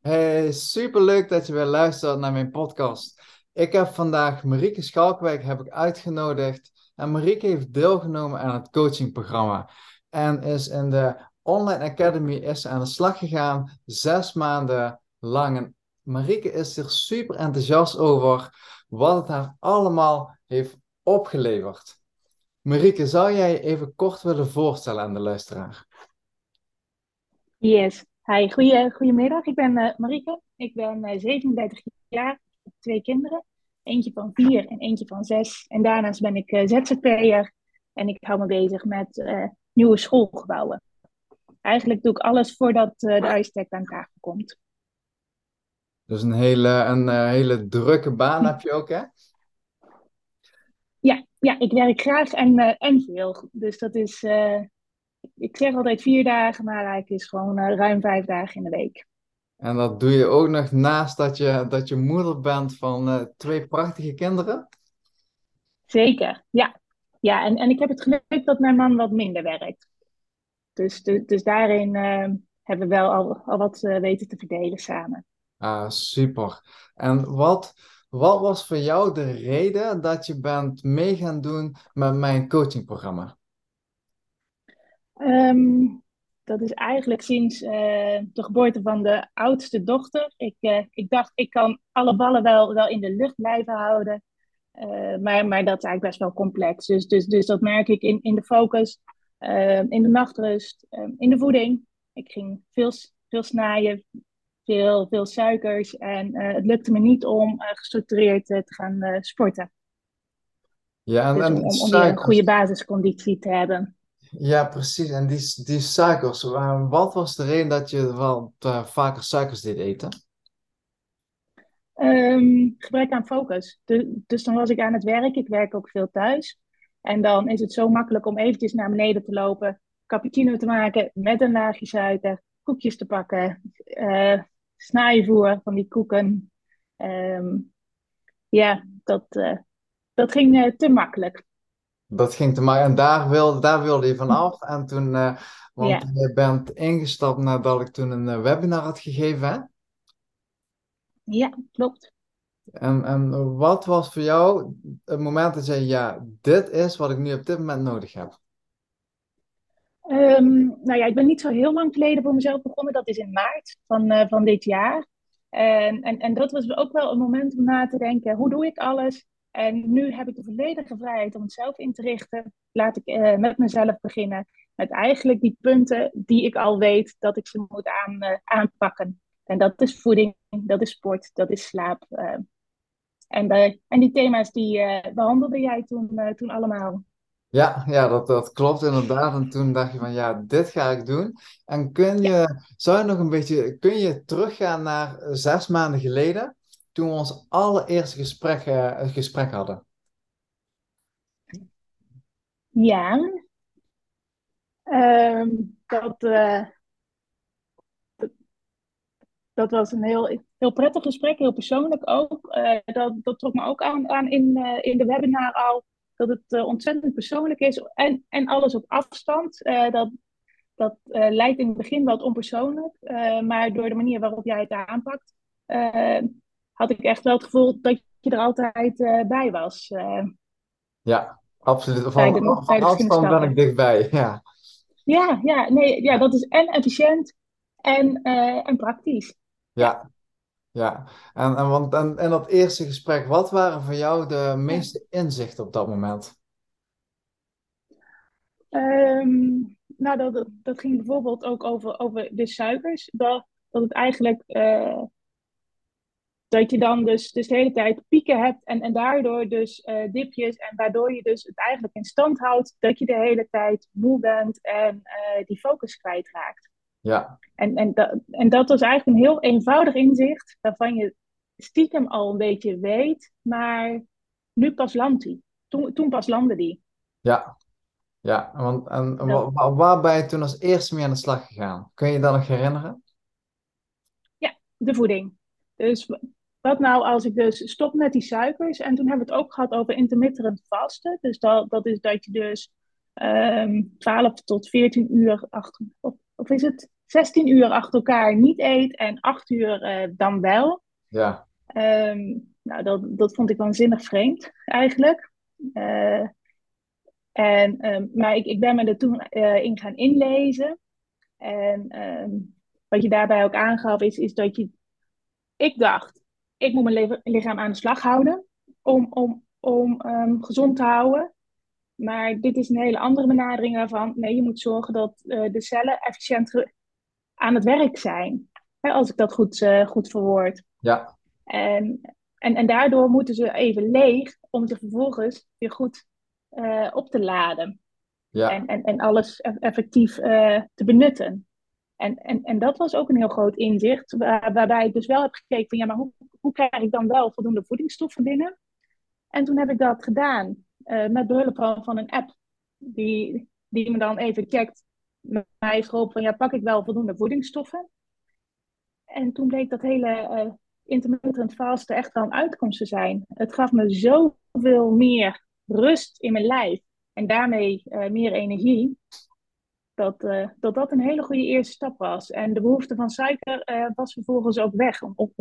Hey, superleuk dat je weer luistert naar mijn podcast. Ik heb vandaag Marieke Schalkwijk heb ik uitgenodigd. En Marieke heeft deelgenomen aan het coachingprogramma. En is in de Online Academy is aan de slag gegaan, zes maanden lang. En Marieke is er super enthousiast over wat het haar allemaal heeft opgeleverd. Marieke, zou jij even kort willen voorstellen aan de luisteraar? Yes. Hi, goeie, goedemiddag. Ik ben uh, Marieke. Ik ben uh, 37 jaar. Ik heb twee kinderen. Eentje van vier en eentje van zes. En daarnaast ben ik uh, ZZP'er. En ik hou me bezig met nieuwe schoolgebouwen. Eigenlijk doe ik alles voordat de architect aan tafel komt. Dus een hele, een hele drukke baan heb je ook, hè? Ja, ja ik werk graag en, en veel. Dus dat is ik zeg altijd vier dagen, maar eigenlijk is gewoon uh, ruim vijf dagen in de week. En dat doe je ook nog naast dat je, dat je moeder bent van uh, twee prachtige kinderen? Zeker, ja. Ja, en, en ik heb het geluk dat mijn man wat minder werkt. Dus, de, dus daarin uh, hebben we wel al, al wat weten te verdelen samen. Ah, super. En wat, wat was voor jou de reden dat je bent mee gaan doen met mijn coachingprogramma? Um, dat is eigenlijk sinds uh, de geboorte van de oudste dochter. Ik, uh, ik dacht, ik kan alle ballen wel, wel in de lucht blijven houden. Uh, maar, maar dat is eigenlijk best wel complex. Dus, dus, dus dat merk ik in, in de focus, ehm, in de nachtrust, ehm, in de voeding. Ik ging veel, veel snijden, veel, veel suikers. En het lukte me niet om gestructureerd te gaan sporten. Ja, en, dus om, om, om een goede basisconditie te hebben. Ja, precies. En die, die suikers, wat was de reden dat je wel uh, vaker suikers deed eten? Um, gebrek aan focus. Dus, dan was ik aan het werk. Ik werk ook veel thuis. En dan is het zo makkelijk om eventjes naar beneden te lopen, cappuccino te maken met een laagje suiker, koekjes te pakken, uh, van die koeken. Um, ja, dat, uh, dat ging te makkelijk. Dat ging te maken. En daar wilde, daar wilde je vanaf. En toen, uh, want ja. je bent ingestapt nadat ik toen een uh, webinar had gegeven, hè? Ja, klopt. En, en wat was voor jou het moment dat je zei, ja, dit is wat ik nu op dit moment nodig heb? Um, nou ja, ik ben niet zo heel lang geleden voor mezelf begonnen. Dat is in maart van, uh, van dit jaar. En, en, en dat was ook wel een moment om na te denken, hoe doe ik alles? En nu heb ik de volledige vrijheid om het zelf in te richten. Laat ik uh, met mezelf beginnen. Met eigenlijk die punten die ik al weet dat ik ze moet aan, uh, aanpakken. En dat is voeding, dat is sport, dat is slaap. Uh, en, en die thema's die behandelde jij toen, toen allemaal. Ja, ja dat, dat klopt inderdaad. En toen dacht je van ja, dit ga ik doen. En kun je, zou je nog een beetje, kun je teruggaan naar zes maanden geleden? Toen we ons allereerste gesprek, gesprek hadden? Ja, um, dat, uh, dat, was een heel, heel prettig gesprek, heel persoonlijk ook. Uh, dat, dat trok me ook aan, aan in, in de webinar al, dat het ontzettend persoonlijk is en, en alles op afstand. dat, dat lijkt in het begin wat onpersoonlijk, maar door de manier waarop jij het aanpakt, had ik echt wel het gevoel dat je er altijd uh, bij was. Uh, ja, absoluut. Van, van, van afstand ben ik dichtbij, ja. Ja, ja, nee, ja, dat is en efficiënt en, uh, en praktisch. Ja, ja. En, en, want, en, en dat eerste gesprek, wat waren voor jou de meeste inzichten op dat moment? Um, nou, dat, dat ging bijvoorbeeld ook over, over de suikers. Dat, dat het eigenlijk dat je dan dus, dus de hele tijd pieken hebt en, en daardoor dus uh, dipjes en waardoor je dus het eigenlijk in stand houdt dat je de hele tijd moe bent en uh, die focus kwijtraakt. Ja. En, en, dat, en dat was eigenlijk een heel eenvoudig inzicht waarvan je stiekem al een beetje weet, maar nu pas landt die. Toen, toen pas landde die. Ja, ja. Want, en, waar, waar ben je toen als eerste mee aan de slag gegaan? Kun je je dat nog herinneren? Ja, de voeding. Dus wat nou als ik dus stop met die suikers? En toen hebben we het ook gehad over intermittent vasten. Dus dat, dat is dat je dus um, ehm, 12 tot 14 uur achter, of, of is het 16 uur achter elkaar niet eet en 8 uur uh, dan wel. Ja. Um, nou, dat, dat vond ik waanzinnig vreemd eigenlijk. Uh, en, um, maar ik, ik ben me er toen uh, in gaan inlezen. En wat je daarbij ook aangaf, is, is dat je. Ik dacht, ik moet mijn lichaam aan de slag houden om, om, om um, gezond te houden. Maar dit is een hele andere benadering daarvan. Nee, je moet zorgen dat uh, de cellen efficiënt aan het werk zijn. Hè, als ik dat goed, uh, goed verwoord. Ja. En, en, en daardoor moeten ze even leeg om ze vervolgens weer goed uh, op te laden. Ja. En, en, en alles effectief te benutten. En, en, en dat was ook een heel groot inzicht, waar, waarbij ik dus wel heb gekeken van ja, maar hoe, hoe krijg ik dan wel voldoende voedingsstoffen binnen? En toen heb ik dat gedaan uh, met behulp van, een app, die, die me dan even checkt, mij heeft geholpen van ja, pak ik wel voldoende voedingsstoffen? En toen bleek dat hele uh, intermittent vasten echt wel een uitkomst te zijn. Het gaf me zoveel meer rust in mijn lijf en daarmee uh, meer energie dat, uh, dat dat een hele goede eerste stap was. En de behoefte van suiker uh, was vervolgens ook weg. Om, om,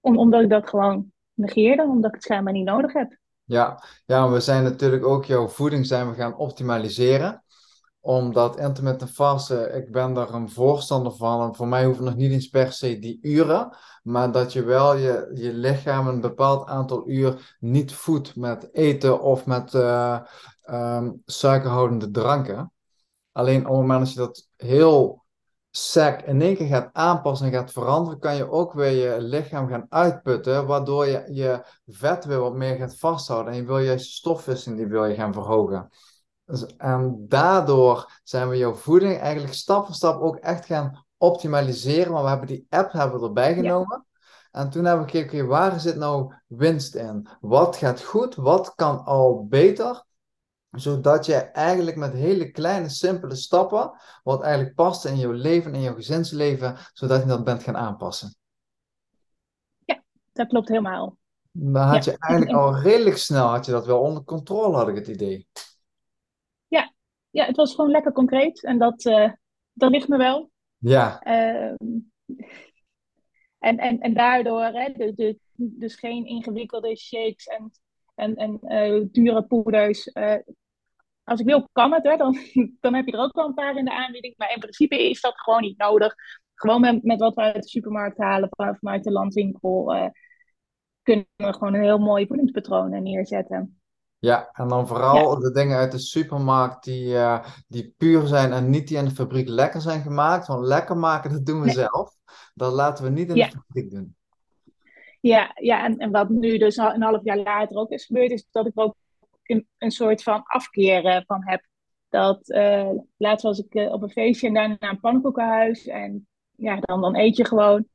om, omdat ik dat gewoon negeerde, omdat ik het schijnbaar niet nodig heb. Ja, ja, we zijn natuurlijk ook jouw voeding zijn we gaan optimaliseren. Omdat intermittent vasten, ik ben daar een voorstander van. Voor mij hoeven nog niet eens per se die uren. Maar dat je wel je, je lichaam een bepaald aantal uur niet voedt met eten of met uh, um, suikerhoudende dranken. Alleen op het moment dat je dat heel sec in één keer gaat aanpassen en gaat veranderen, kan je ook weer je lichaam gaan uitputten, waardoor je je vet weer wat meer gaat vasthouden. En je wil juist de stofwisseling die wil je gaan verhogen. Dus, en daardoor zijn we jouw voeding eigenlijk stap voor stap ook echt gaan optimaliseren. Maar we hebben die app hebben we erbij genomen. Ja. En toen hebben we gekeken, waar zit nou winst in? Wat gaat goed? Wat kan al beter? Zodat je eigenlijk met hele kleine, simpele stappen, wat eigenlijk past in jouw leven, in jouw gezinsleven, zodat je dat bent gaan aanpassen. Ja, dat klopt helemaal. Dan had ja. je eigenlijk al redelijk snel, had je dat wel onder controle, had ik het idee. Ja, ja het was gewoon lekker concreet en dat, uh, dat ligt me wel. Ja. Uh, en, en, en daardoor, hè, dus, geen ingewikkelde shakes en en, en uh, dure poeders als ik wil, kan het. Hè? Dan, dan heb je er ook wel een paar in de aanbieding. Maar in principe is dat gewoon niet nodig. Gewoon met, met wat we uit de supermarkt halen, vanuit de landwinkel, uh, kunnen we gewoon een heel mooi voedingspatroon neerzetten. Ja, en dan vooral ja. de dingen uit de supermarkt die, uh, die puur zijn en niet die in de fabriek lekker zijn gemaakt. Want lekker maken, dat doen we nee. zelf. Dat laten we niet in ja. de fabriek doen. Ja, ja en, en wat nu dus een half jaar later ook is gebeurd, is dat ik ook een, een soort van afkeer van heb. Dat uh, laatst was ik uh, op een feestje en daarna naar een pannenkoekenhuis. En ja, dan, dan eet je gewoon.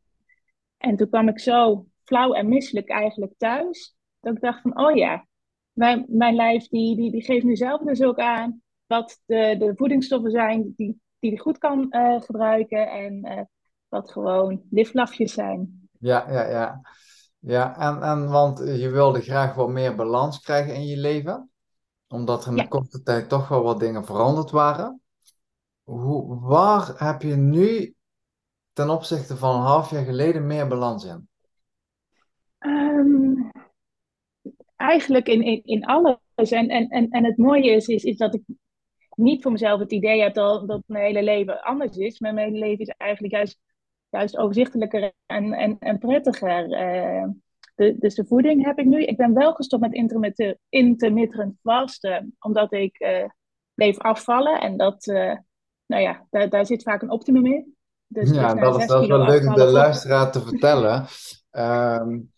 En toen kwam ik zo flauw en misselijk eigenlijk thuis. Dat ik dacht van, oh ja, mijn, mijn lijf die, die, die geeft nu zelf dus ook aan wat de, de voedingsstoffen zijn die, die goed kan uh, gebruiken. En wat gewoon liflafjes zijn. Ja, ja, ja. Ja, en, en want je wilde graag wat meer balans krijgen in je leven, omdat er in ja. korte tijd toch wel wat dingen veranderd waren. Hoe, waar heb je nu ten opzichte van een half jaar geleden meer balans in? Um, eigenlijk in, in, in alles. En, en, en, en het mooie is, is, is dat ik niet voor mezelf het idee heb dat, dat mijn hele leven anders is. Maar mijn hele leven is eigenlijk juist juist overzichtelijker en, en, en prettiger. Uh, de, dus de voeding heb ik nu. Ik ben wel gestopt met intermittent, intermittent vasten, omdat ik uh, bleef afvallen. En dat, uh, nou ja, daar, daar zit vaak een optimum in. Dus ja, dat is, dat is wel leuk om de luisteraar te vertellen. um,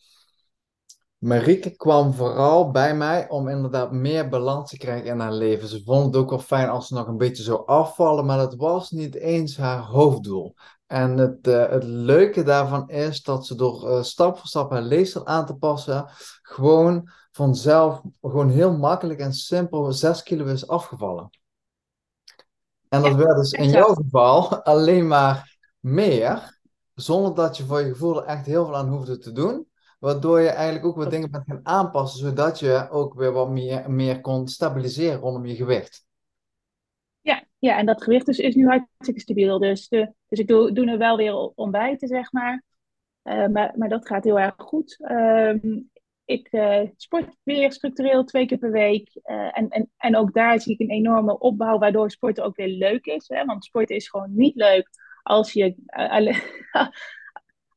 Marieke kwam vooral bij mij om inderdaad meer balans te krijgen in haar leven. Ze vond het ook wel fijn als ze nog een beetje zou afvallen, maar dat was niet eens haar hoofddoel. En het, uh, het leuke daarvan is dat ze door uh, stap voor stap haar leefstijl aan te passen, gewoon vanzelf, gewoon heel makkelijk en simpel 6 kilo is afgevallen. En dat ja, werd dus in jouw geval alleen maar meer, zonder dat je voor je gevoel er echt heel veel aan hoefde te doen. Waardoor je eigenlijk ook wat dingen bent gaan aanpassen, zodat je ook weer wat meer, meer kon stabiliseren rondom je gewicht. Ja, en dat gewicht dus is nu hartstikke stabiel. Dus, dus ik doe, doe nu wel weer ontbijten, zeg maar. Uh, maar, maar dat gaat heel erg goed. Ehm, ik uh, sport weer structureel twee keer per week. Uh, en, en, en ook daar zie ik een enorme opbouw, waardoor sporten ook weer leuk is. Hè? Want sporten is gewoon niet leuk als je,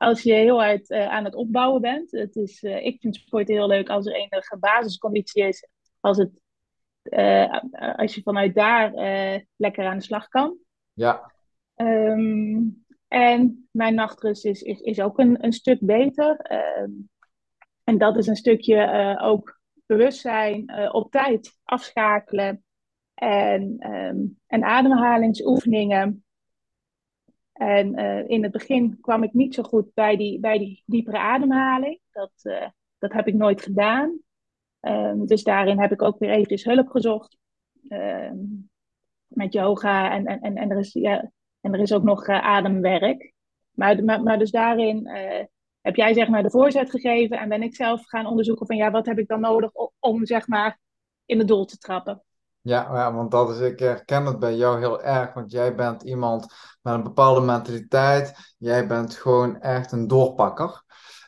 als je heel hard aan het opbouwen bent. Het is, ik vind sporten heel leuk als er enige basisconditie is. Als het uh, als je vanuit daar uh, lekker aan de slag kan. Ja. Um, en mijn nachtrust is, is, is ook een, een stuk beter. Um, en dat is een stukje uh, ook bewustzijn, op tijd afschakelen en, um, en ademhalingsoefeningen. En in het begin kwam ik niet zo goed bij die, bij die diepere ademhaling. Dat, dat heb ik nooit gedaan. Um, dus daarin heb ik ook weer eventjes hulp gezocht. Um, met yoga en, en, en, en, er is, ja, en er is ook nog uh, ademwerk. Maar, maar, dus daarin uh, heb jij zeg maar de voorzet gegeven en ben ik zelf gaan onderzoeken van ja, wat heb ik dan nodig om, om zeg maar in het doel te trappen. Ja, ja, want dat is, ik herken het bij jou heel erg, want jij bent iemand met een bepaalde mentaliteit. Jij bent gewoon echt een doorpakker.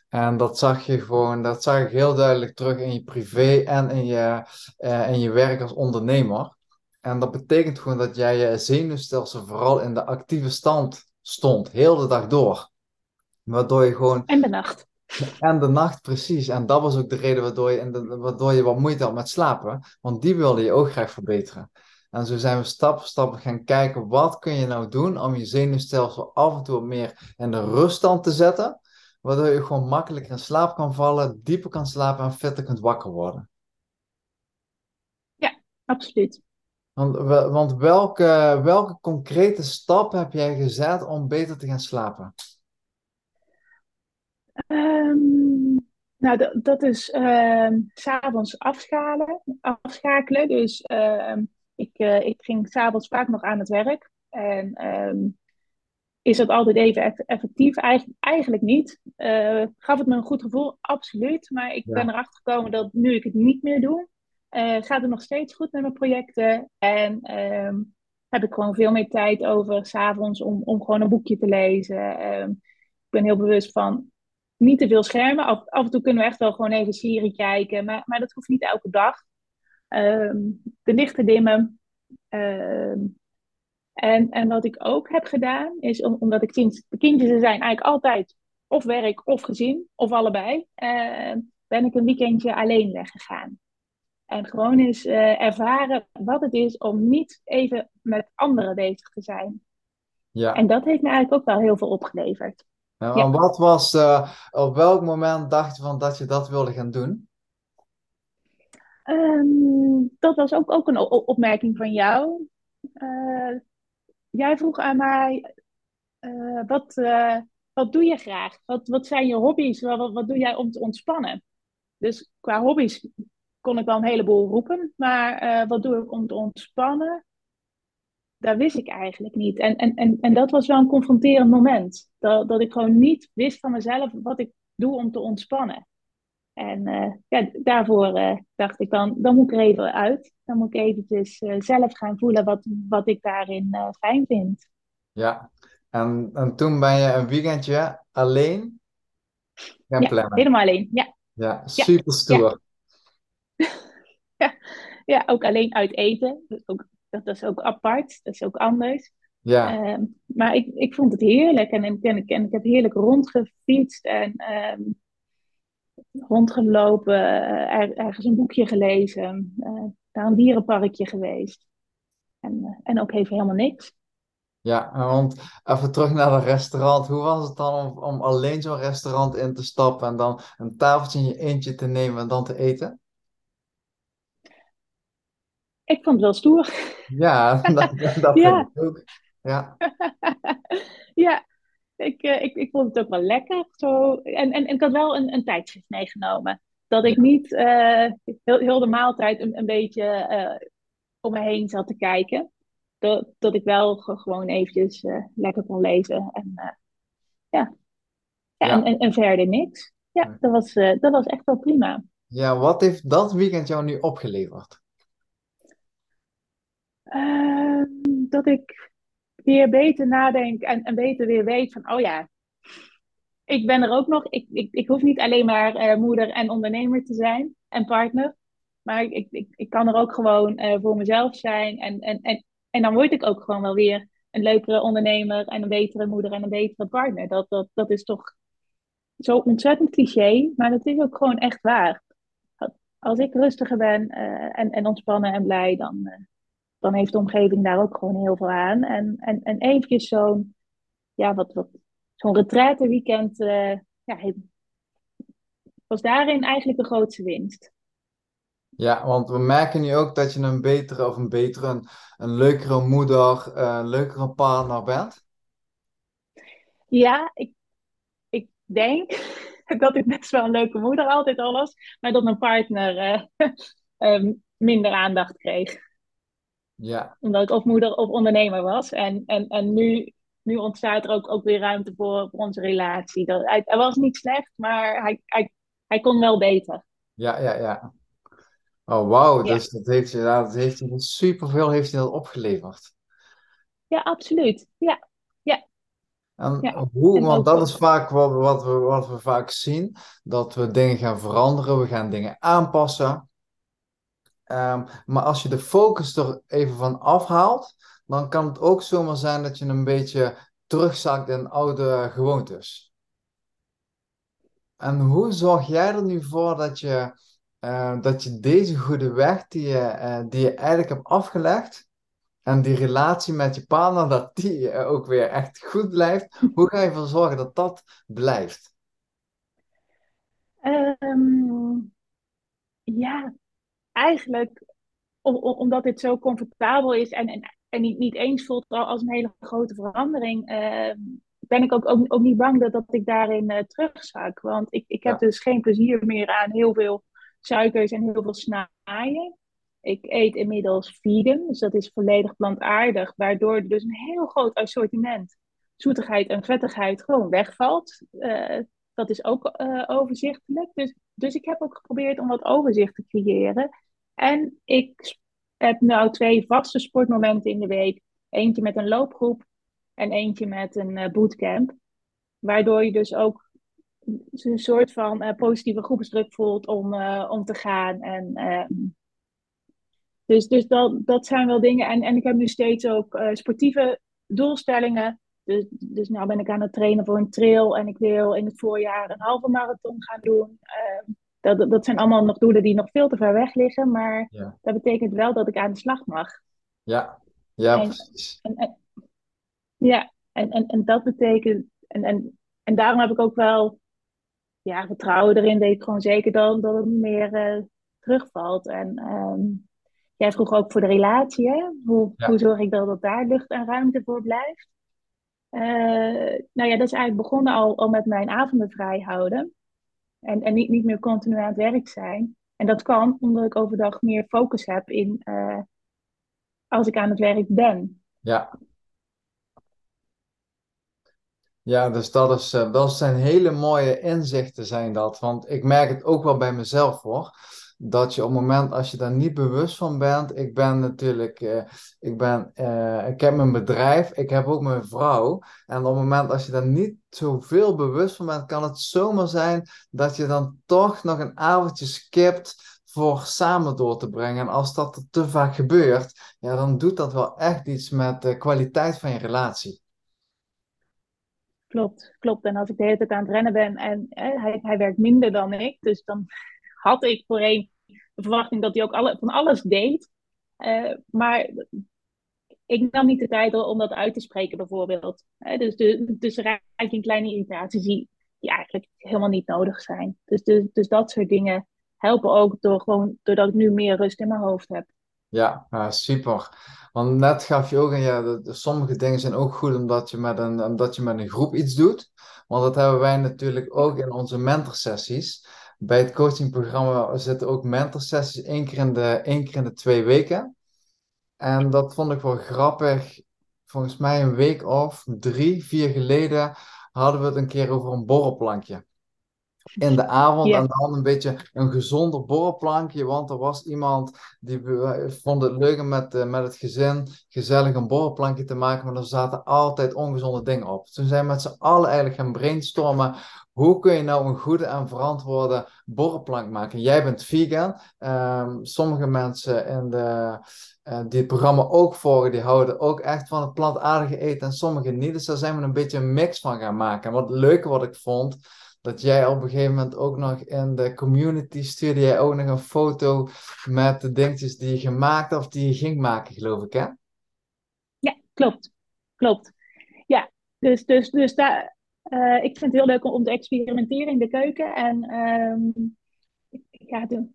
En dat zag je gewoon, dat zag ik heel duidelijk terug in je privé en in je, uh, in je werk als ondernemer. En dat betekent gewoon dat jij je zenuwstelsel vooral in de actieve stand stond, heel de dag door. Waardoor je gewoon... En de nacht. En de nacht, precies. En dat was ook de reden waardoor je, de, waardoor je wat moeite had met slapen. Want die wilde je ook graag verbeteren. En zo zijn we stap voor stap gaan kijken, wat kun je nou doen om je zenuwstelsel af en toe meer in de ruststand te zetten waardoor je gewoon makkelijker in slaap kan vallen, dieper kan slapen en fitter kunt wakker worden. Ja, absoluut. Want, want welke, welke concrete stappen heb jij gezet om beter te gaan slapen? Um, nou, dat is uh, s'avonds afschalen, afschakelen. Dus uh, ik, uh, ik ging s'avonds vaak nog aan het werk. En um, is dat altijd even effectief? Eigenlijk, eigenlijk niet. Uh, gaf het me een goed gevoel? Absoluut. Maar ik ben erachter gekomen dat nu ik het niet meer doe, uh, gaat het nog steeds goed met mijn projecten. En um, heb ik gewoon veel meer tijd over s'avonds om, om gewoon een boekje te lezen. Um, ik ben heel bewust van niet te veel schermen. Af, af, en toe kunnen we echt wel gewoon even serie kijken. Maar, maar dat hoeft niet elke dag. Um, de lichten dimmen. En, en wat ik ook heb gedaan, is omdat ik sinds de kindjes er zijn eigenlijk altijd of werk of gezin, of allebei, uh, ben ik een weekendje alleen weggegaan. En gewoon eens uh, ervaren wat het is om niet even met anderen bezig te zijn. Ja. En dat heeft me eigenlijk ook wel heel veel opgeleverd. Ja, wat was, uh, op welk moment dacht je van dat je dat wilde gaan doen? Um, dat was ook, ook een opmerking van jou. Uh, jij vroeg aan mij, uh, wat, uh, wat doe je graag? Wat, wat zijn je hobby's? Wat, wat doe jij om te ontspannen? Dus qua hobby's kon ik wel een heleboel roepen, maar uh, wat doe ik om te ontspannen? Dat wist ik eigenlijk niet. En, en, en, en dat was wel een confronterend moment. Dat, dat ik gewoon niet wist van mezelf wat ik doe om te ontspannen. En uh, ja, daarvoor uh, dacht ik dan, dan moet ik er even uit. Dan moet ik eventjes uh, zelf gaan voelen wat, wat ik daarin fijn vind. Ja, en, en toen ben je een weekendje alleen gaan ja, plannen? helemaal alleen, ja. Ja, super stoer. Ja. ja. ja, ook alleen uit eten. Dat is ook, dat is ook apart, dat is ook anders. Ja. Ehm, maar ik, ik vond het heerlijk en, en, en, en ik heb heerlijk rondgefietst en... Ehm, rondgelopen, er, ergens een boekje gelezen, uh, naar een dierenparkje geweest. En, uh, en ook even helemaal niks. Ja, want even terug naar het restaurant. Hoe was het dan om, om alleen zo'n restaurant in te stappen en dan een tafeltje in je eentje te nemen en dan te eten? Ik vond het wel stoer. Ja, dat, dat ja. vind ik ook. Ja. ja, ik, uh, ik, ik vond het ook wel lekker. Zo. En, en, en ik had wel een, een tijdschrift meegenomen. Dat ik niet uh, heel, heel de maaltijd een, een beetje uh, om me heen zat te kijken. Dat, dat ik wel gewoon eventjes lekker kon lezen. En, ja. Ja, ja. En, en, en, verder niks. Ja, dat was, dat was echt wel prima. Ja, wat heeft dat weekend jou nu opgeleverd? Ehm, dat ik weer beter nadenk en, en beter weer weet van, oh ja, ik ben er ook nog. Ik, ik, ik hoef niet alleen maar uh, moeder en ondernemer te zijn en partner. Maar ik, ik, ik kan er ook gewoon uh, voor mezelf zijn. En, en, en, en dan word ik ook gewoon wel weer een leukere ondernemer en een betere moeder en een betere partner. Dat, dat, dat is toch zo ontzettend cliché, maar het is ook gewoon echt waar. Als ik rustiger ben uh, en, en ontspannen en blij, dan, dan heeft de omgeving daar ook gewoon heel veel aan. En, en, en eventjes zo'n, ja, wat, wat, zo'n retraiteweekend uh, ja, was daarin eigenlijk de grootste winst. Ja, want we merken nu ook dat je een betere of een betere, een, een leukere moeder, eh, een leukere partner bent. Ja, ik, ik denk dat ik best wel een leuke moeder altijd al was, maar dat mijn partner uh, minder aandacht kreeg. Ja. Omdat ik of moeder of ondernemer was. En, en, en nu, nu ontstaat er ook, ook weer ruimte voor, voor onze relatie. Dat, hij, hij was niet slecht, maar hij, hij, hij kon wel beter. Ja, ja, ja. Oh, wauw. Dus dat heeft dat heeft superveel heeft dat opgeleverd. Ja, absoluut. Ja, ja. En ja. hoe, want dat is vaak wat, wat, we, wat we vaak zien, dat we dingen gaan veranderen, we gaan dingen aanpassen. Um, maar als je de focus er even van afhaalt, dan kan het ook zomaar zijn dat je een beetje terugzakt in oude gewoontes. En hoe zorg jij er nu voor dat je, uh, dat je deze goede weg die je, uh, die je eigenlijk hebt afgelegd, en die relatie met je partner, dat die ook weer echt goed blijft, hoe ga je ervoor zorgen dat dat blijft? Um, ja, eigenlijk omdat dit zo comfortabel is en, en, en niet, niet eens voelt als een hele grote verandering, uh, ben ik ook, ook, ook, niet bang dat, dat ik daarin uh, terugzak. Want ik, ik heb dus geen plezier meer aan heel veel suikers en heel veel snaaien. Ik eet inmiddels vegan, dus dat is volledig plantaardig, waardoor dus een heel groot assortiment zoetigheid en vettigheid gewoon wegvalt. Uh, dat is ook uh, overzichtelijk. Dus, dus ik heb ook geprobeerd om wat overzicht te creëren. En ik heb nu twee vaste sportmomenten in de week. Eentje met een loopgroep en eentje met een uh, bootcamp. Waardoor je dus ook een soort van uh, positieve groepsdruk voelt om, uh, om te gaan. En, ehm, dus dus dat, dat zijn wel dingen. En, en ik heb nu steeds ook sportieve doelstellingen. Dus, dus nu ben ik aan het trainen voor een trail. En ik wil in het voorjaar een halve marathon gaan doen. Ehm, dat, dat zijn allemaal nog doelen die nog veel te ver weg liggen, maar dat betekent wel dat ik aan de slag mag. Ja, ja, precies. En, en, ja, en, en, en dat betekent, en, en, en daarom heb ik ook wel ja, vertrouwen erin, weet ik gewoon zeker dan dat het niet meer uh, terugvalt. En um, jij vroeg ook voor de relatie, hè? Hoe, hoe zorg ik dat, dat daar lucht en ruimte voor blijft? Uh, nou ja, dat is eigenlijk begonnen al, al met mijn avonden vrij houden. En, en niet, niet meer continu aan het werk zijn. En dat kan omdat ik overdag meer focus heb in uh, als ik aan het werk ben. Ja. Ja, dus dat, is, uh, dat zijn hele mooie inzichten zijn dat. Want ik merk het ook wel bij mezelf hoor dat je op het moment als je daar niet bewust van bent, ik ben natuurlijk, uh, ik, ben, uh, ik heb mijn bedrijf, ik heb ook mijn vrouw. En op het moment als je daar niet zoveel bewust van bent, kan het zomaar zijn dat je dan toch nog een avondje skipt voor samen door te brengen. En als dat te vaak gebeurt, ja, dan doet dat wel echt iets met de kwaliteit van je relatie. Klopt, klopt. En als ik de hele tijd aan het rennen ben en hij, hij werkt minder dan ik, dus dan had ik voorheen de verwachting dat hij ook alle, van alles deed. Uh, maar ik nam niet de tijd om dat uit te spreken, bijvoorbeeld. Uh, dus, de, dus er een kleine irritaties die, eigenlijk helemaal niet nodig zijn. Dus, dus, dus dat soort dingen helpen ook door gewoon, doordat ik nu meer rust in mijn hoofd heb. Ja, super. Want net gaf je ook aan, ja, sommige dingen zijn ook goed omdat je, met een, omdat je met een groep iets doet. Want dat hebben wij natuurlijk ook in onze mentorsessies bij het coachingprogramma zitten ook mentorsessies één keer, in de, één keer in de twee weken. En dat vond ik wel grappig. Volgens mij een week of drie, vier geleden hadden we het een keer over een borrelplankje. in de avond en dan een beetje een gezonder borrelplankje, want er was iemand die vond het leuk om met, met het gezin gezellig een borrelplankje te maken, maar er zaten altijd ongezonde dingen op. Toen zijn we met z'n allen eigenlijk gaan brainstormen, hoe kun je nou een goede en verantwoorde borrelplank maken? Jij bent vegan, um, sommige mensen in de, uh, die het programma ook volgen, die houden ook echt van het plantaardige eten en sommigen niet, dus daar zijn we een beetje een mix van gaan maken. En wat leuke wat ik vond, dat jij op een gegeven moment ook nog in de community stuurde jij ook nog een foto met de dingetjes die je gemaakt of die je ging maken, geloof ik, hè? Ja, klopt. Klopt. Ja, dus, dus, dus daar, uh, ik vind het heel leuk om, te experimenteren in de keuken. En, um, ja, doen.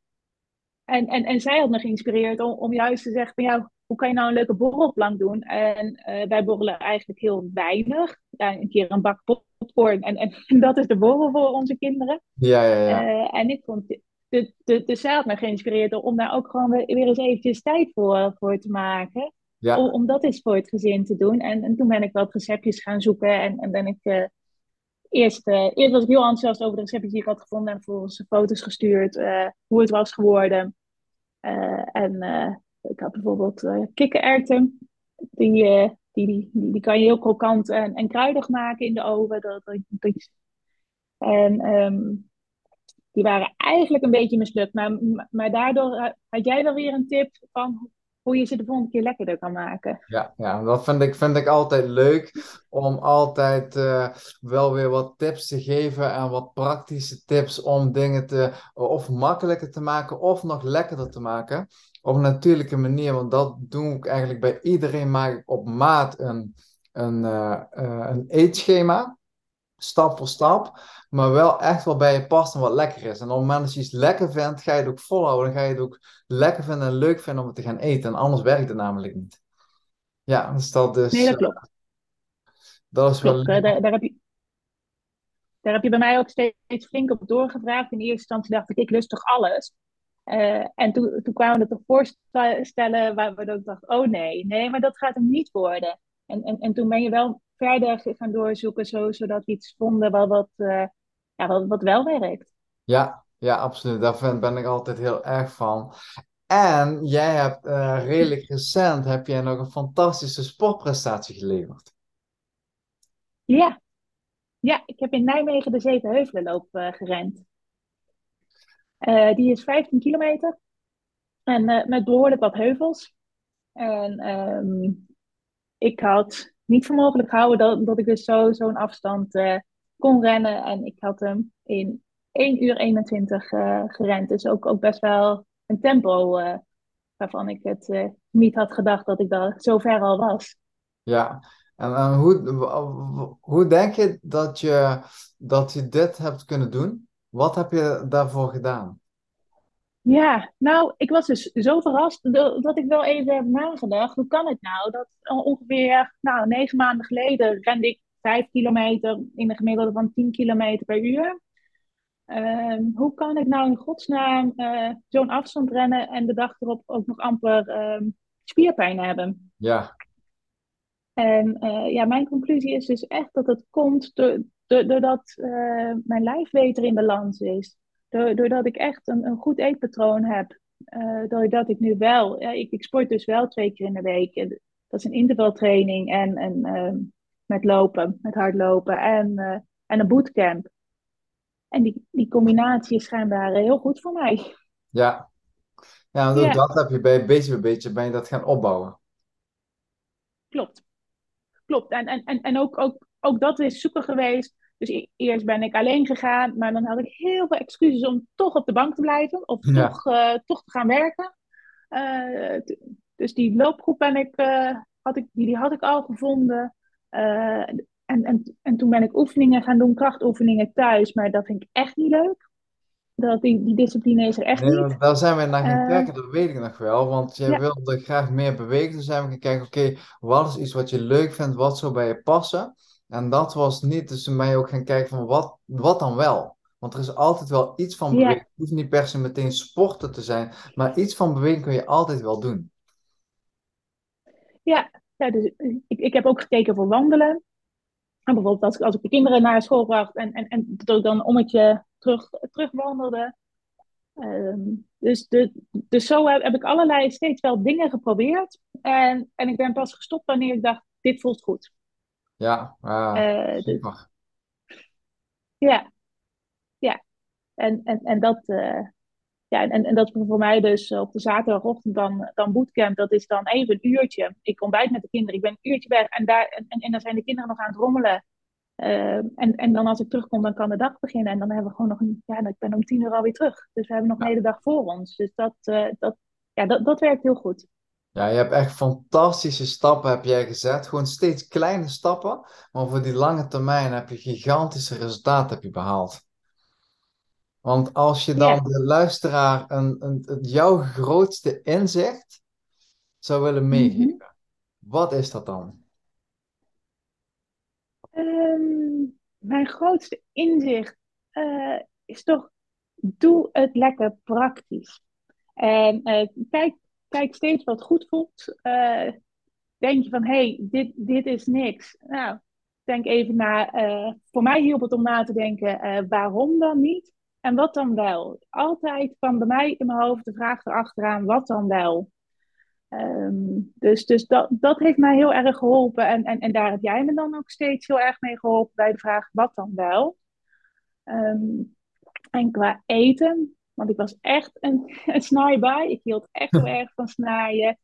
En, en, en zij had me geïnspireerd om, om juist te zeggen van ja, hoe kan je nou een leuke borrelplank doen? En uh, wij borrelen eigenlijk heel weinig. Ja, een keer een bak popcorn en, en, dat is de borrel voor onze kinderen. Ja, ja, ja. Uh, en ik vond, de zij had me geïnspireerd om daar ook gewoon weer, weer eens eventjes tijd voor, voor te maken. Ja. Om, om dat eens voor het gezin te doen. En, en toen ben ik wat receptjes gaan zoeken en, en ben ik... Eerst, uh, eerst was ik heel enthousiast over de receptjes die ik had gevonden en vervolgens foto's gestuurd, uh, hoe het was geworden. Uh, en ik had bijvoorbeeld kikkererwten. Die, die, die, die, kan je heel krokant en, en kruidig maken in de oven. Dat, dat, en um, die waren eigenlijk een beetje mislukt. Maar, maar daardoor had jij wel weer een tip van hoe je ze de volgende keer lekkerder kan maken. Ja, ja dat vind ik, vind ik altijd leuk. Om altijd uh, wel weer wat tips te geven en wat praktische tips om dingen te of makkelijker te maken of nog lekkerder te maken op een natuurlijke manier. Want dat doe ik eigenlijk bij iedereen. Maak ik op maat een, een, uh, uh, een eetschema. Stap voor stap. Maar wel echt wat bij je past en wat lekker is. En op het moment dat je iets lekker vindt, ga je het ook volhouden. Dan ga je het ook lekker vinden en leuk vinden om het te gaan eten. En anders werkt het namelijk niet. Ja, dus dat is... Nee, dat klopt. Uh, dat is klopt. wel... Daar, daar, heb je... Daar heb je bij mij ook steeds flink op doorgevraagd. In eerste instantie dacht ik, ik lust toch alles? Uh, en toen, toen kwamen we er voorstellen waar we ook dachten, oh nee, nee, maar dat gaat hem niet worden. En, en, en toen ben je wel verder gaan doorzoeken, zo, zodat we iets vonden wat, wat, uh, ja, wat, wat wel werkt. Ja, ja, absoluut. Daar ben ik altijd heel erg van. En jij hebt uh, redelijk recent heb jij nog een fantastische sportprestatie geleverd. Ja, ja ik heb in Nijmegen de Zevenheuvelenloop uh, gerend. Uh, die is 15 kilometer en met behoorlijk wat heuvels. En um, ik had niet voor mogelijk gehouden dat, dat ik dus zo, zo'n afstand uh, kon rennen. En ik had hem in 1 uur 21 gerend. Dus ook, ook best wel een tempo waarvan ik het niet had gedacht dat ik daar zo ver al was. Ja, en hoe, hoe denk je dat, je dat je dit hebt kunnen doen? Wat heb je daarvoor gedaan? Ja, nou, ik was dus zo verrast dat ik wel even heb nagedacht. Hoe kan het nou dat ongeveer nou, negen maanden geleden rende ik vijf kilometer in een gemiddelde van 10 kilometer per uur. Um, hoe kan ik nou in godsnaam uh, zo'n afstand rennen en de dag erop ook nog amper um, spierpijn hebben? Ja. En uh, ja, mijn conclusie is dus echt dat het komt doordat uh, mijn lijf beter in balans is. Doordat ik echt een, een goed eetpatroon heb. Uh, doordat ik nu wel, ja, ik, ik, sport dus wel twee keer in de week. Dat is een intervaltraining en, en uh, met lopen, met hardlopen en, uh, en een bootcamp. En die, die combinatie is schijnbaar heel goed voor mij. Ja, ja, ja. dat heb je bij beetje bij beetje ben je dat gaan opbouwen. Klopt. Klopt. En, en, en, en ook, ook, ook dat is zoeken geweest. Dus e-, eerst ben ik alleen gegaan, maar dan had ik heel veel excuses om toch op de bank te blijven of toch, uh, toch te gaan werken. Uh, dus die loopgroep ben ik, uh, had ik, die, die had ik al gevonden. en, en, en toen ben ik oefeningen gaan doen, krachtoefeningen thuis, maar dat vind ik echt niet leuk. Dat die, die discipline is er echt nee, niet. Daar zijn we naar gaan kijken, dat weet ik nog wel. Want je ja. wilde graag meer bewegen. Dus zijn we gaan kijken, oké, wat is iets wat je leuk vindt, wat zou bij je passen? En dat was niet, dus je ook gaan kijken van wat, wat dan wel? Want er is altijd wel iets van beweging. Het hoeft niet per se meteen sporten te zijn, maar iets van beweging kun je altijd wel doen. Ja, ja dus ik, ik heb ook gekeken voor wandelen. En bijvoorbeeld als, als ik de kinderen naar school bracht en, en, en dat ik dan een ommetje terug, terugwandelde. Ehm, dus, de, dus zo heb, heb, ik allerlei steeds wel dingen geprobeerd. En, en ik ben pas gestopt wanneer ik dacht, dit voelt goed. Ja, uh, super. ja, ja. En, en, en dat, uh, ja, en, en dat voor mij dus op de zaterdagochtend dan, dan bootcamp, dat is dan even een uurtje. Ik ontbijt met de kinderen, ik ben een uurtje weg en, daar, en, en dan zijn de kinderen nog aan het rommelen. Uh, en, en dan als ik terugkom, dan kan de dag beginnen. En dan hebben we gewoon nog een, ja, ik ben om tien uur alweer terug. Dus we hebben nog een hele dag voor ons. Dus dat, uh, dat, ja, dat, dat werkt heel goed. Ja, je hebt echt fantastische stappen heb jij gezet. Gewoon steeds kleine stappen. Maar voor die lange termijn heb je gigantische resultaten heb je behaald. Want als je dan de luisteraar een, een, jouw grootste inzicht zou willen meegeven, mm -hmm. wat is dat dan? Um, mijn grootste inzicht uh, is toch, doe het lekker praktisch. En uh, kijk, kijk steeds wat goed voelt. Uh, denk je van, hé, hey, dit, dit is niks. Nou, denk even na. voor mij hielp het om na te denken, waarom dan niet? En wat dan wel? Altijd van bij mij in mijn hoofd de vraag erachteraan, wat dan wel? Um, dus dus dat, dat heeft mij heel erg geholpen. En, en, en daar heb jij me dan ook steeds heel erg mee geholpen bij de vraag, wat dan wel? Um, en qua eten, want ik was echt een, een snaaibaai. Ik hield echt heel erg van snaaien.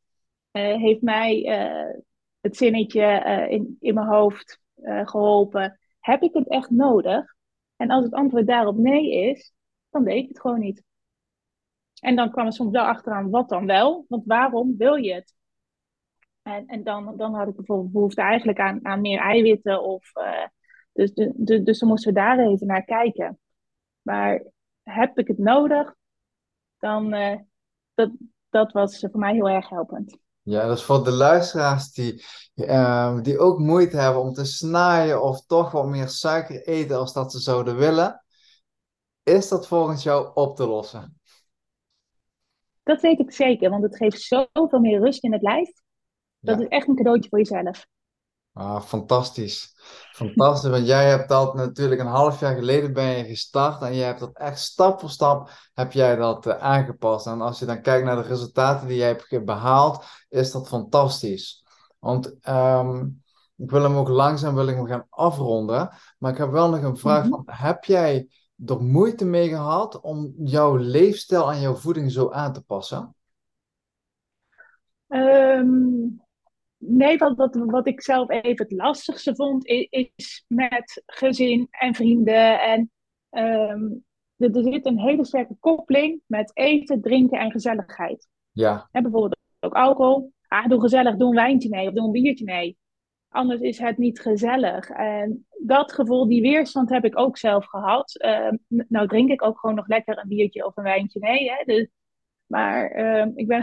Uh, heeft mij uh, het zinnetje uh, in, in mijn hoofd geholpen. Heb ik het echt nodig? En als het antwoord daarop nee is, dan deed ik het gewoon niet. En dan kwam er soms wel achteraan, wat dan wel? Want waarom wil je het? En, en dan, dan had ik bijvoorbeeld behoefte eigenlijk aan, aan meer eiwitten. Of, dus, de, de, dus dan moesten we daar even naar kijken. Maar heb ik het nodig? Dan, uh, dat, dat was voor mij heel erg helpend. Ja, dus voor de luisteraars die, uh, die ook moeite hebben om te snijden of toch wat meer suiker eten als dat ze zouden willen, is dat volgens jou op te lossen? Dat weet ik zeker, want het geeft zoveel meer rust in het lijf. Dat is echt een cadeautje voor jezelf. Ah, fantastisch. Fantastisch, want jij hebt dat natuurlijk een half jaar geleden ben je gestart en je hebt dat echt stap voor stap heb jij dat uh, aangepast. En als je dan kijkt naar de resultaten die jij hebt behaald, is dat fantastisch. Want um, ik wil hem ook langzaam wil ik hem gaan afronden, maar ik heb wel nog een vraag mm -hmm. van, heb jij er moeite mee gehad om jouw leefstijl en jouw voeding zo aan te passen? Um, nee, wat, wat, wat ik zelf even het lastigste vond, is, met gezin en vrienden. En um, er, er zit een hele sterke koppeling met eten, drinken en gezelligheid. Ja. En bijvoorbeeld ook alcohol. Ah, doe gezellig, doe een wijntje mee of doe een biertje mee. Anders is het niet gezellig. En dat gevoel, die weerstand heb ik ook zelf gehad. Uh, nou drink ik ook gewoon nog lekker een biertje of een wijntje mee. Hè? Dus, maar uh, ik ben,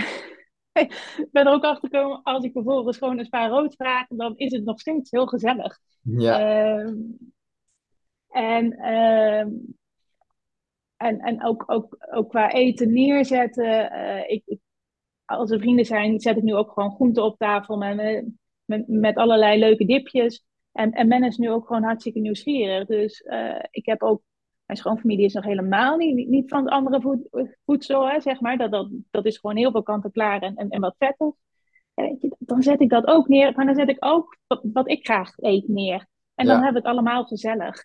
ben er ook achter gekomen, als ik vervolgens gewoon een spa rood vraag, dan is het nog steeds heel gezellig. Ja. Uh, en, ehm, en, en ook, ook, ook qua eten neerzetten. Eh, ik, ik, als er vrienden zijn, zet ik nu ook gewoon groenten op tafel. Met, met, met allerlei leuke dipjes. En, en men is nu ook gewoon hartstikke nieuwsgierig. Dus uh, ik heb ook. Mijn schoonfamilie is nog helemaal niet, niet van het andere voed, voedsel, hè, zeg maar. Dat, dat, dat is gewoon heel veel kant-en-klaar en, en, en wat vettig. dan zet ik dat ook neer. Maar dan zet ik ook wat, wat ik graag eet neer. En ja. dan hebben we het allemaal gezellig.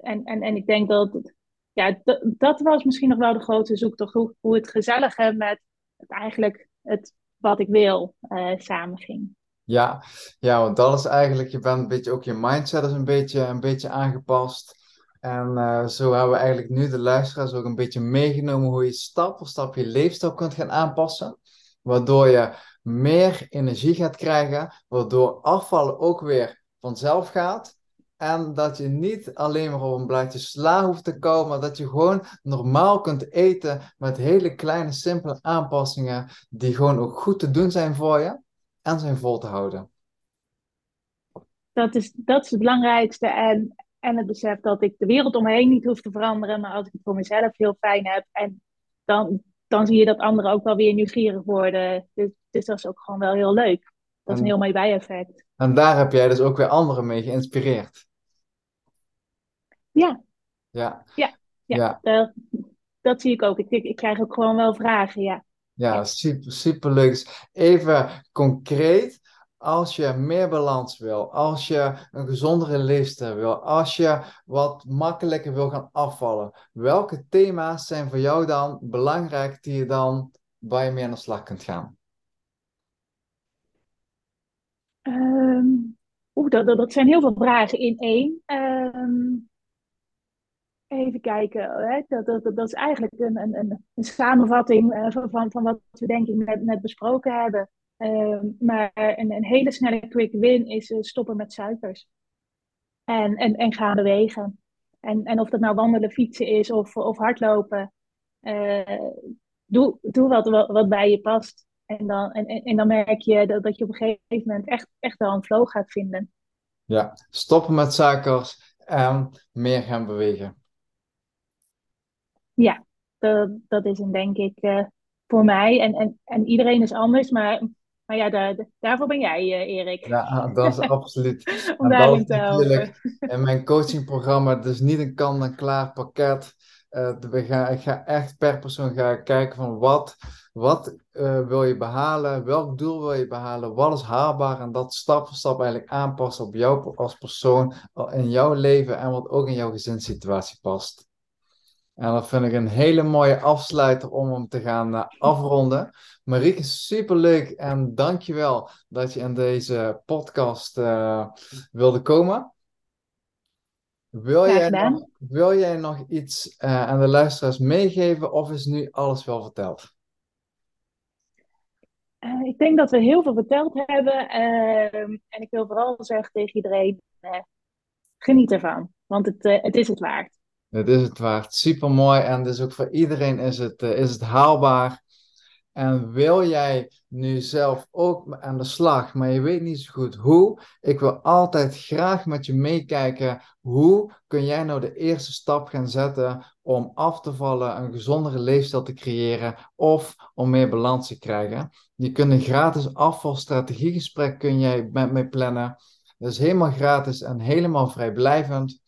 En, en, en ik denk dat. Ja, dat was misschien nog wel de grote zoektocht. Hoe, hoe het gezellige met het eigenlijk het wat ik wil uh, samen ging. Ja, ja, want dat is eigenlijk, je bent een beetje ook je mindset is een beetje, een beetje aangepast. En uh, zo hebben we eigenlijk nu de luisteraars ook een beetje meegenomen hoe je stap voor stap je leefstijl kunt gaan aanpassen. Waardoor je meer energie gaat krijgen, waardoor afvallen ook weer vanzelf gaat. En dat je niet alleen maar op een blaadje sla hoeft te komen, maar dat je gewoon normaal kunt eten met hele kleine, simpele aanpassingen die gewoon ook goed te doen zijn voor je en zijn vol te houden. Dat is, dat is het belangrijkste. En, en het besef dat ik de wereld om me heen niet hoef te veranderen, maar als ik het voor mezelf heel fijn heb. En dan, dan zie je dat anderen ook wel weer nieuwsgierig worden. Dus, dus dat is ook gewoon wel heel leuk. Dat is een heel mooi bijeffect. En daar heb jij dus ook weer anderen mee geïnspireerd. Ja. Ja. Ja. ja, Dat, dat, zie ik ook. Ik, ik, krijg ook gewoon wel vragen, ja. Ja, super, super leuk. Even concreet, als je meer balans wil, als je een gezondere leefstijl wil, als je wat makkelijker wil gaan afvallen, welke thema's zijn voor jou dan belangrijk die je dan waar je mee aan de slag kunt gaan? Um, Oeh, dat, dat, zijn heel veel vragen in één. Ehm, even kijken. Hè? Dat, dat, dat, is eigenlijk een, een, een samenvatting uh, van, van wat we denk ik net, net besproken hebben. Ehm, maar een, een, hele snelle quick win is uh, stoppen met suikers. En, en, en gaan bewegen. En, en of dat nou wandelen, fietsen is of, of hardlopen. Uh, doe, doe wat, wat, wat bij je past. En dan, en, en, dan merk je dat, dat je op een gegeven moment echt, echt wel een flow gaat vinden. Ja, stoppen met suikers en meer gaan bewegen. Ja, dat, dat is een denk ik uh, voor mij. En, en, en iedereen is anders, maar, maar ja, daar, daarvoor ben jij, uh, Erik. Ja, dat is absoluut. Om daarin te helpen. In mijn coachingprogramma, het is niet een kant-en-klaar pakket. Uh, we gaan, ik ga echt per persoon gaan kijken van wat, wat uh, wil je behalen, welk doel wil je behalen, wat is haalbaar en dat stap voor stap eigenlijk aanpassen op jou als persoon, in jouw leven en wat ook in jouw gezinssituatie past. En dat vind ik een hele mooie afsluiter om hem te gaan uh, afronden. Marieke, superleuk en dankjewel dat je in deze podcast wilde komen. Wil jij, nog, wil jij nog iets uh, aan de luisteraars meegeven of is nu alles wel verteld? Ik denk dat we heel veel verteld hebben. Uh, en ik wil vooral zeggen tegen iedereen: eh, geniet ervan. Want het, het is het waard. Het is het waard. Super mooi. En dus ook voor iedereen is het, is het haalbaar. En wil jij nu zelf ook aan de slag, maar je weet niet zo goed hoe? Ik wil altijd graag met je meekijken. Hoe kun jij nou de eerste stap gaan zetten om af te vallen, een gezondere leefstijl te creëren of om meer balans te krijgen? Je kunt een gratis afvalstrategiegesprek kun jij met mij plannen. Dat is helemaal gratis en helemaal vrijblijvend.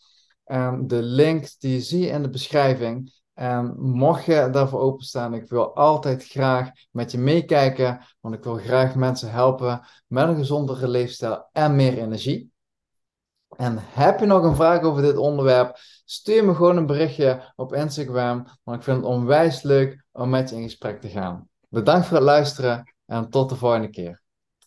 En de link die je in de beschrijving. En mocht je daarvoor openstaan, ik wil altijd graag met je meekijken, want ik wil graag mensen helpen met een gezondere leefstijl en meer energie. En heb je nog een vraag over dit onderwerp, stuur me gewoon een berichtje op Instagram, want ik vind het onwijs leuk om met je in gesprek te gaan. Bedankt voor het luisteren en tot de volgende keer.